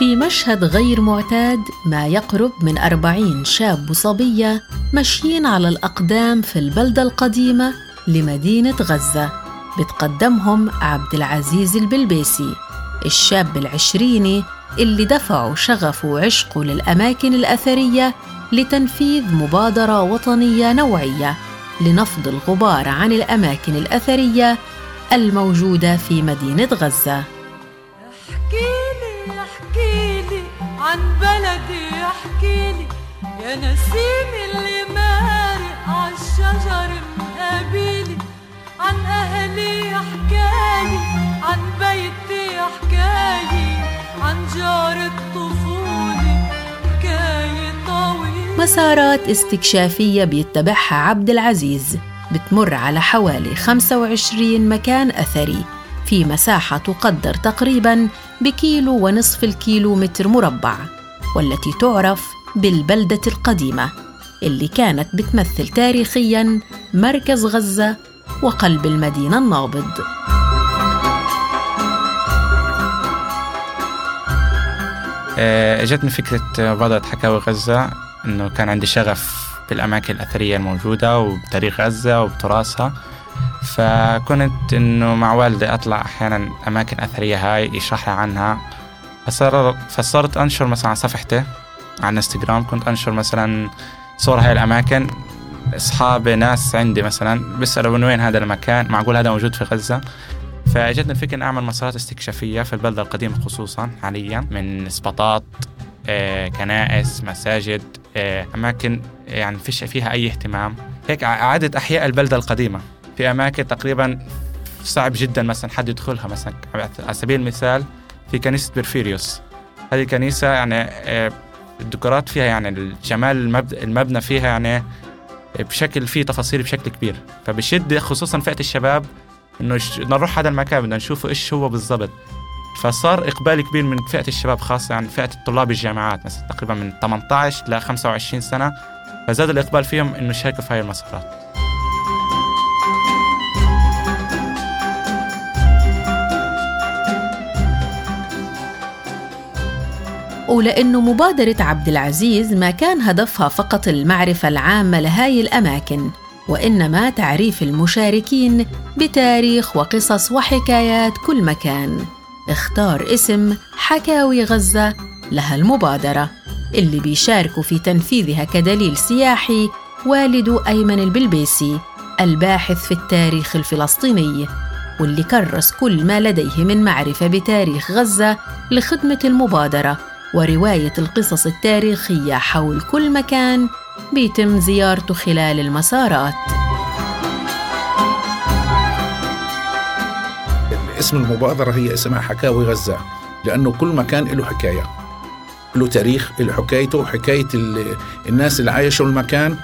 في مشهد غير معتاد ما يقرب من أربعين شاب وصبية ماشيين على الأقدام في البلدة القديمة لمدينة غزة. بتقدمهم عبد العزيز البلبيسي الشاب العشريني اللي دفعوا شغفه وعشقه للأماكن الأثرية لتنفيذ مبادرة وطنية نوعية لنفض الغبار عن الأماكن الأثرية الموجودة في مدينة غزة. عن بلدي احكيلي يا نسيم اللي مارق عالشجر مقابيلي عن أهلي حكاية عن بيتي حكاية عن جار الطفولة حكاية طويلة. مسارات استكشافية بيتبعها عبد العزيز بتمر على حوالي 25 مكان أثري. في مساحة تقدر تقريباً بكيلو ونصف الكيلو متر مربع والتي تعرف بالبلدة القديمة اللي كانت بتمثل تاريخياً مركز غزة وقلب المدينة النابض. آه، إجتني فكرة مبادرة حكاوي غزة إنه كان عندي شغف بالأماكن الأثرية الموجودة وبتاريخ غزة وبتراثها. فكنت إنه مع والدي أطلع أحيانا أماكن أثرية هاي يشرح لي عنها. فصار فصرت أنشر مثلا على صفحتي على إنستغرام كنت أنشر مثلا صور هاي الأماكن. اصحاب ناس عندي مثلا بيسألوا من وين هذا المكان؟ معقول هذا موجود في غزة؟ فأجتني الفكرة إني أعمل مسارات استكشافية في البلده القديمه خصوصا حاليا من اسباطات آه، كنائس مساجد آه، أماكن يعني فيش فيها أي اهتمام. هيك اعاده أحياء البلده القديمة. في أماكن تقريبا صعب جدا مثلا حد يدخلها مثلا. على سبيل المثال في كنيسة برفيريوس هذه الكنيسه يعني آه، الديكورات فيها يعني الجمال المبنى فيها يعني بشكل فيه تفاصيل بشكل كبير. فبشد خصوصا فئة الشباب إنه نروح هذا المكان بدنا نشوفه إيش هو بالضبط. فصار إقبال كبير من فئة الشباب خاصة يعني فئة الطلاب الجامعات مثلا تقريبا من 18 ل 25 سنة. فزاد الإقبال فيهم إنه يشاركوا في هاي المسارات. ولأنه مبادرة عبد العزيز ما كان هدفها فقط المعرفة العامة لهاي الأماكن وإنما تعريف المشاركين بتاريخ وقصص وحكايات كل مكان. اختار اسم حكاوي غزة لها المبادرة اللي بيشاركوا في تنفيذها كدليل سياحي والد أيمن البلبيسي الباحث في التاريخ الفلسطيني واللي كرس كل ما لديه من معرفة بتاريخ غزة لخدمة المبادرة. ورواية القصص التاريخية حول كل مكان بيتم زيارته خلال المسارات. اسم المبادرة هي اسمها حكاوي غزة لأنه كل مكان له حكاية. له تاريخ له حكايته حكاية الناس اللي عايشوا المكان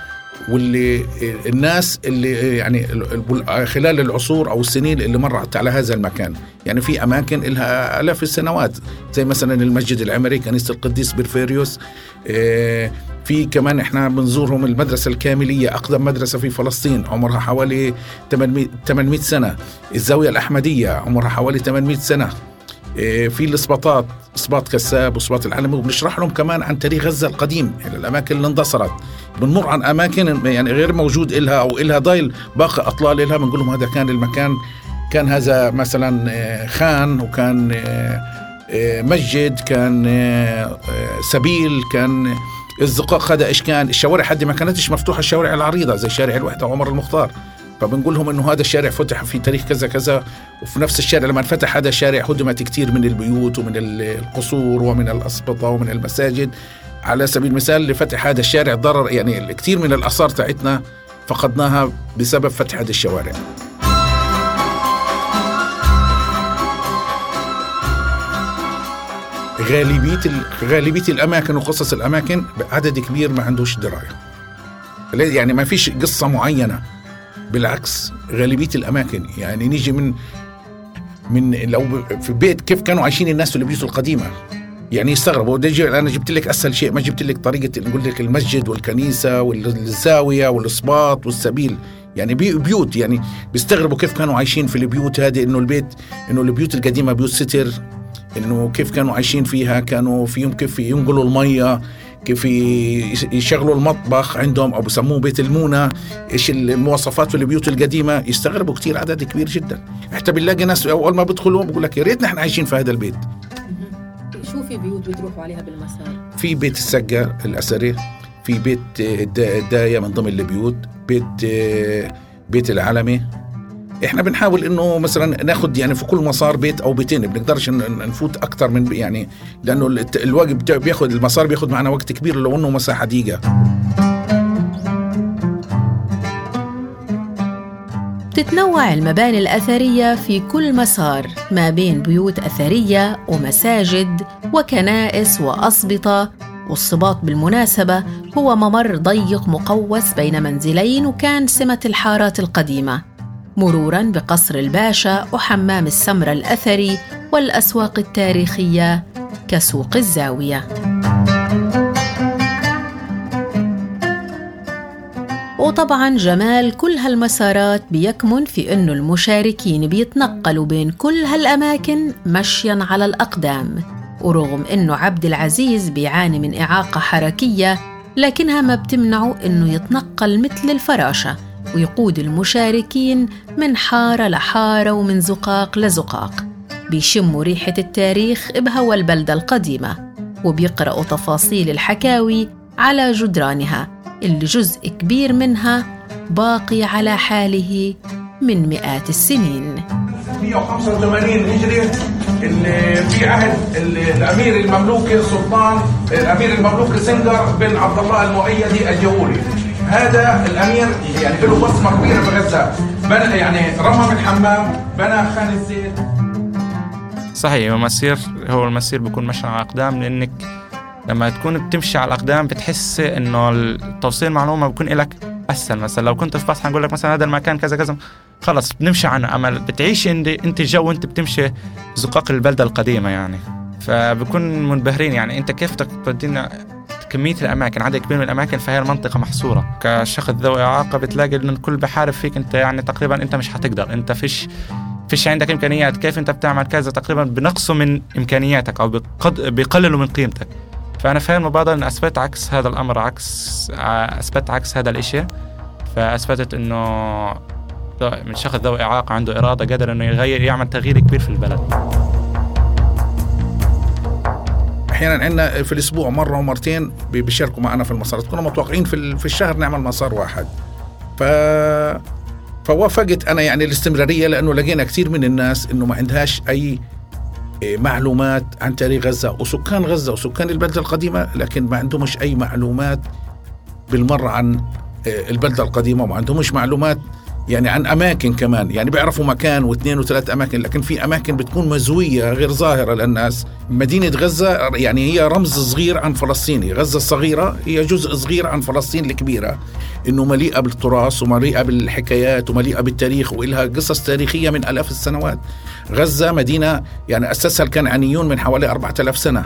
واللي الناس اللي يعني خلال العصور أو السنين اللي مرت على هذا المكان. يعني في أماكن لها آلاف السنوات زي مثلا المسجد العمري كنيسة القديس بيرفيريوس آه، في كمان إحنا بنزورهم المدرسة الكاملية أقدم مدرسة في فلسطين عمرها حوالي 800 سنة. الزاوية الأحمدية عمرها حوالي 800 سنة. آه، في الإسباطات إسباط كساب وإسباط العلمي وبنشرح لهم كمان عن تاريخ غزة القديم يعني الأماكن اللي اندثرت بنمر عن أماكن يعني غير موجود إلها أو إلها ضايل باقي أطلال إلها بنقول لهم هذا كان المكان كان هذا مثلا آه، خان وكان آه، مسجد كان سبيل كان الزقاق هذا إيش كان؟ الشوارع حد ما كانتش مفتوحة الشوارع العريضة زي شارع الوحدة وعمر المختار. فبنقول لهم إنه هذا الشارع فتح في تاريخ كذا كذا وفي نفس الشارع لما انفتح هذا الشارع هدمت كثير من البيوت ومن القصور ومن الأسبطة ومن المساجد. على سبيل المثال لفتح هذا الشارع ضرر يعني كثير من الآثار تاعتنا فقدناها بسبب فتح هذه الشوارع. غالبية غالبية الأماكن وقصص الأماكن عدد كبير ما عندوش دراية. يعني ما فيش قصة معينة. بالعكس غالبية الأماكن يعني نيجي من من لو في بيت كيف كانوا عايشين الناس في البيوت القديمة؟ يعني يستغربوا أنا جبت لك أسهل شيء ما جبت لك طريقة نقول لك المسجد والكنيسة والزاوية والإسباط والسبيل. يعني بيوت يعني بيستغربوا كيف كانوا عايشين في البيوت هذه إنه البيت إنه البيوت القديمة بيوت ستر إنه كيف كانوا عايشين فيها كانوا فيهم كيف ينقلوا المية كيف يشغلوا المطبخ عندهم أو بسموه بيت المونة. إيش المواصفات في البيوت القديمة؟ يستغربوا كثير عدد كبير جدا. حتى بنلاقي ناس أول ما بيدخلوا بقول لك يا ريت نحن عايشين في هذا البيت. في بيوت بتروحوا عليها بالمسار في بيت السقا الاثري في بيت الدايه من ضمن البيوت بيت بيت العلمي. إحنا بنحاول إنه مثلا ناخذ يعني في كل مسار بيت أو بيتين بنقدرش نفوت أكثر من يعني لأنه الوقت بياخذ المسار بياخذ معنا وقت كبير لو إنه مساحة ضيقه تتنوع المباني الأثرية في كل مسار ما بين بيوت أثرية ومساجد وكنائس وأسبطة والصباط بالمناسبة هو ممر ضيق مقوس بين منزلين وكان سمة الحارات القديمة مرورا بقصر الباشا وحمام السمرة الأثري والأسواق التاريخية كسوق الزاوية. وطبعا جمال كل هالمسارات بيكمن في أنه المشاركين بيتنقلوا بين كل هالأماكن مشيا على الأقدام. ورغم أنه عبد العزيز بيعاني من إعاقة حركية لكنها ما بتمنعه أنه يتنقل مثل الفراشة ويقود المشاركين من حارة لحارة ومن زقاق لزقاق. بيشموا ريحة التاريخ بهوى البلدة القديمة وبيقرأوا تفاصيل الحكاوي على جدرانها اللي جزء كبير منها باقي على حاله من مئات السنين. 185 هجري اللي في عهد الأمير المملوكي السلطان الأمير المملوكي سنجر بن عبد الله المؤيدي الجولي هذا الأمير يعني له بصمة كبيرة في غزة. بنى يعني رمم الحمام بنى خان الزيت صحيح المسير هو المسير بيكون مشي على الأقدام لأنك لما تكون بتمشي على الأقدام بتحس إنه التوصيل معلومة بيكون لك اسهل مثلا لو كنت في بحث حنقول لك مثلا هذا المكان كذا كذا. خلص بنمشي عنه امل بتعيش انت أنت الجو وأنت بتمشي زقاق البلدة القديمة يعني. فبكون منبهرين يعني. أنت كيف تودينا كمية الأماكن عدد كبير من الأماكن فهي المنطقة محصورة. كشخص ذوي إعاقة بتلاقي إن الكل بحارب فيك أنت يعني تقريبا أنت مش حتقدر. أنت فيش فيش عندك إمكانيات. كيف أنت بتعمل كذا؟ تقريبا بنقصوا من إمكانياتك أو بيقللوا من قيمتك. فأنا في المبادرة إن أثبت عكس هذا الأمر عكس أثبت عكس هذا الإشي. فأثبتت إنه من شخص ذوي إعاقة عنده إرادة قادر إنه يغير يعمل تغيير كبير في البلد. أحيانا عندنا في الأسبوع مرة ومرتين بيشاركوا معنا في المسارات كنا متوقعين في في الشهر نعمل مسار واحد. ف فوافقت أنا يعني الاستمرارية لأنه لقينا كثير من الناس إنه ما عندهاش أي إيه، معلومات عن تاريخ غزة وسكان غزة وسكان البلدة القديمة لكن ما عندهمش أي معلومات بالمرة عن إيه، البلدة القديمة وما عندهمش معلومات يعني عن أماكن كمان يعني بيعرفوا مكان واثنين وثلاث أماكن لكن في أماكن بتكون مزوية غير ظاهرة للناس. مدينة غزة يعني هي رمز صغير عن فلسطين غزة الصغيرة هي جزء صغير عن فلسطين الكبيرة إنه مليئة بالتراث ومليئة بالحكايات ومليئة بالتاريخ وإلها قصص تاريخية من آلاف السنوات. غزة مدينة يعني أسسها الكنعانيون من حوالي 4000 سنة.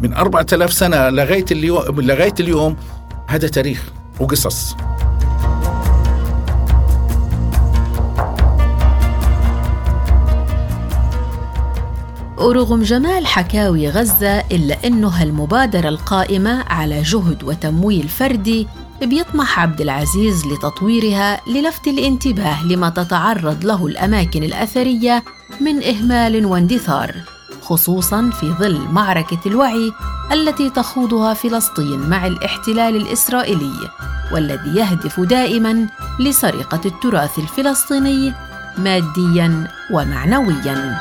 من 4000 سنة لغاية اليوم لغاية اليوم هذا تاريخ وقصص. ورغم جمال حكاوي غزة إلا أنه هالمبادرة القائمة على جهد وتمويل فردي بيطمح عبد العزيز لتطويرها للفت الانتباه لما تتعرض له الأماكن الأثرية من إهمال واندثار خصوصا في ظل معركة الوعي التي تخوضها فلسطين مع الاحتلال الإسرائيلي والذي يهدف دائما لسرقة التراث الفلسطيني ماديا ومعنويا.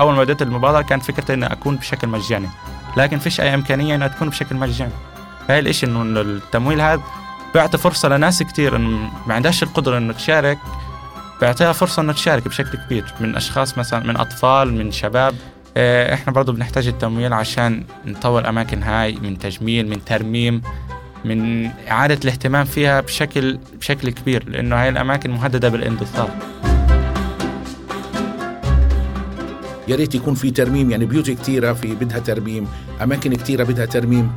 أول ما بدأت المبادره كان فكرتي إني أكون بشكل مجاني. لكن فيش أي إمكانية إنها تكون بشكل مجاني. فهي الإشي إنه التمويل هذا بيعطي فرصة لناس كثير انه ما عندهاش القدرة انه تشارك بيعطيها فرصة انه تشارك بشكل كبير. من أشخاص مثلا من أطفال من شباب. آه، إحنا برضو بنحتاج التمويل عشان نطور الاماكن هاي من تجميل من ترميم من إعادة الاهتمام فيها بشكل بشكل كبير. لأنه هاي الأماكن مهددة بالاندثار يا ريت يكون في ترميم يعني بيوت كثيره في بدها ترميم أماكن كثيره بدها ترميم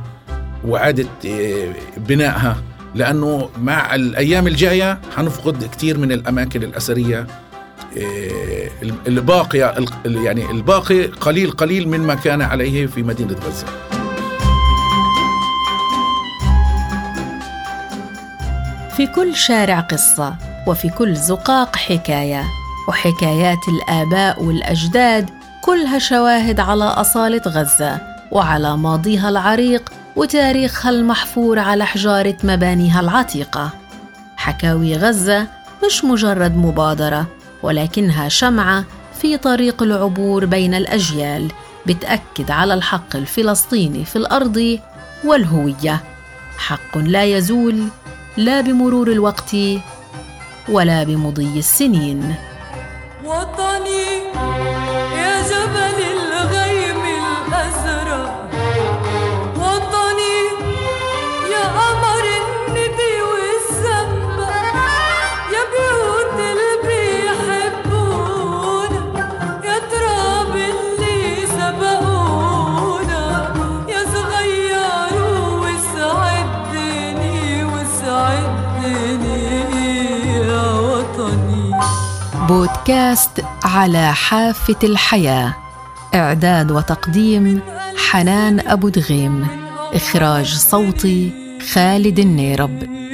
وإعادة آه، بنائها لأنه مع الأيام الجاية حنفقد كثير من الأماكن الأثرية آه، الباقي يعني الباقي قليل قليل مما كان عليه في مدينة غزة. في كل شارع قصة وفي كل زقاق حكاية وحكايات الآباء والأجداد كلها شواهد على أصالة غزة وعلى ماضيها العريق وتاريخها المحفور على حجارة مبانيها العتيقة. حكاوي غزة مش مجرد مبادرة ولكنها شمعة في طريق العبور بين الأجيال بتأكد على الحق الفلسطيني في الأرض والهوية. حق لا يزول لا بمرور الوقت ولا بمضي السنين. بودكاست على حافة الحياة. إعداد وتقديم حنان أبو دغيم. إخراج صوتي خالد النيرب.